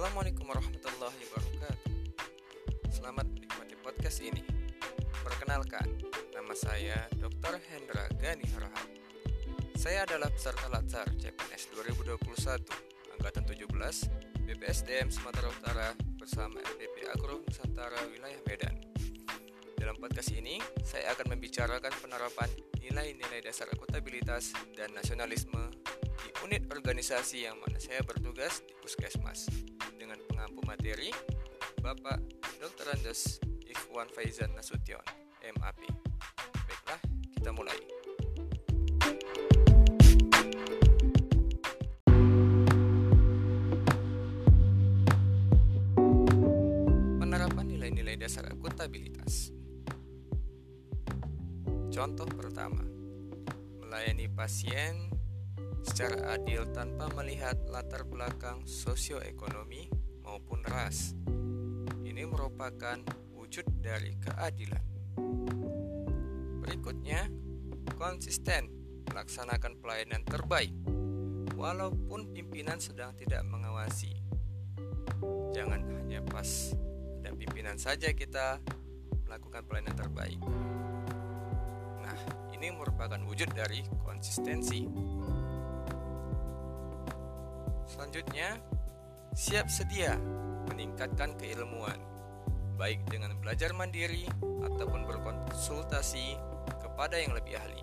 Assalamualaikum warahmatullahi wabarakatuh. Selamat menikmati podcast ini. Perkenalkan, nama saya Dr. Hendra Gani Harahap Saya adalah peserta Latsar CPNS 2021 Angkatan 17 BPSDM Sumatera Utara bersama LPP Agro Nusantara Wilayah Medan. Dalam podcast ini, saya akan membicarakan penerapan nilai-nilai dasar akuntabilitas dan nasionalisme di unit organisasi yang mana saya bertugas di Puskesmas dengan pengampu materi Bapak Dr. Andes Ikhwan Faizan Nasution, MAP. Baiklah, kita mulai. Penerapan nilai-nilai dasar akuntabilitas. Contoh pertama, melayani pasien secara adil tanpa melihat latar belakang sosioekonomi maupun ras. Ini merupakan wujud dari keadilan. Berikutnya, konsisten melaksanakan pelayanan terbaik walaupun pimpinan sedang tidak mengawasi. Jangan hanya pas ada pimpinan saja kita melakukan pelayanan terbaik. Nah, ini merupakan wujud dari konsistensi. Selanjutnya, siap sedia meningkatkan keilmuan, baik dengan belajar mandiri ataupun berkonsultasi kepada yang lebih ahli.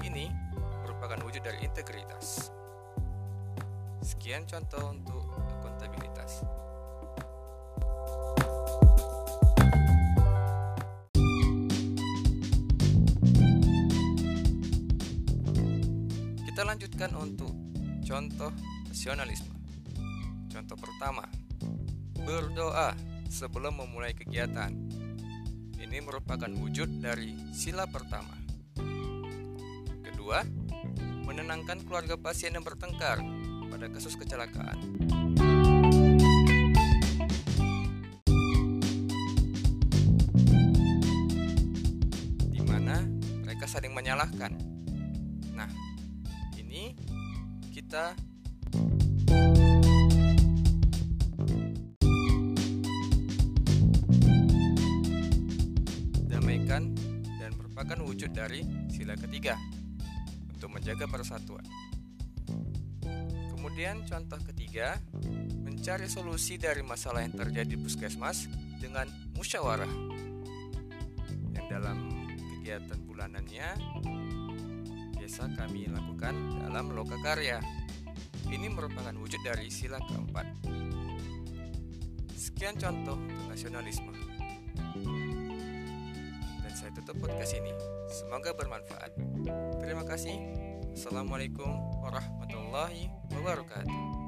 Ini merupakan wujud dari integritas. Sekian contoh untuk akuntabilitas. Kita lanjutkan untuk contoh nasionalisme. Contoh pertama, berdoa sebelum memulai kegiatan. Ini merupakan wujud dari sila pertama. Kedua, menenangkan keluarga pasien yang bertengkar pada kasus kecelakaan. Di mana mereka saling menyalahkan. Nah, ini kita damaikan dan merupakan wujud dari sila ketiga untuk menjaga persatuan. Kemudian contoh ketiga, mencari solusi dari masalah yang terjadi di puskesmas dengan musyawarah. Yang dalam kegiatan bulanannya biasa kami lakukan dalam loka karya. Ini merupakan wujud dari sila keempat. Sekian contoh nasionalisme. Dan saya tutup podcast ini. Semoga bermanfaat. Terima kasih. Assalamualaikum warahmatullahi wabarakatuh.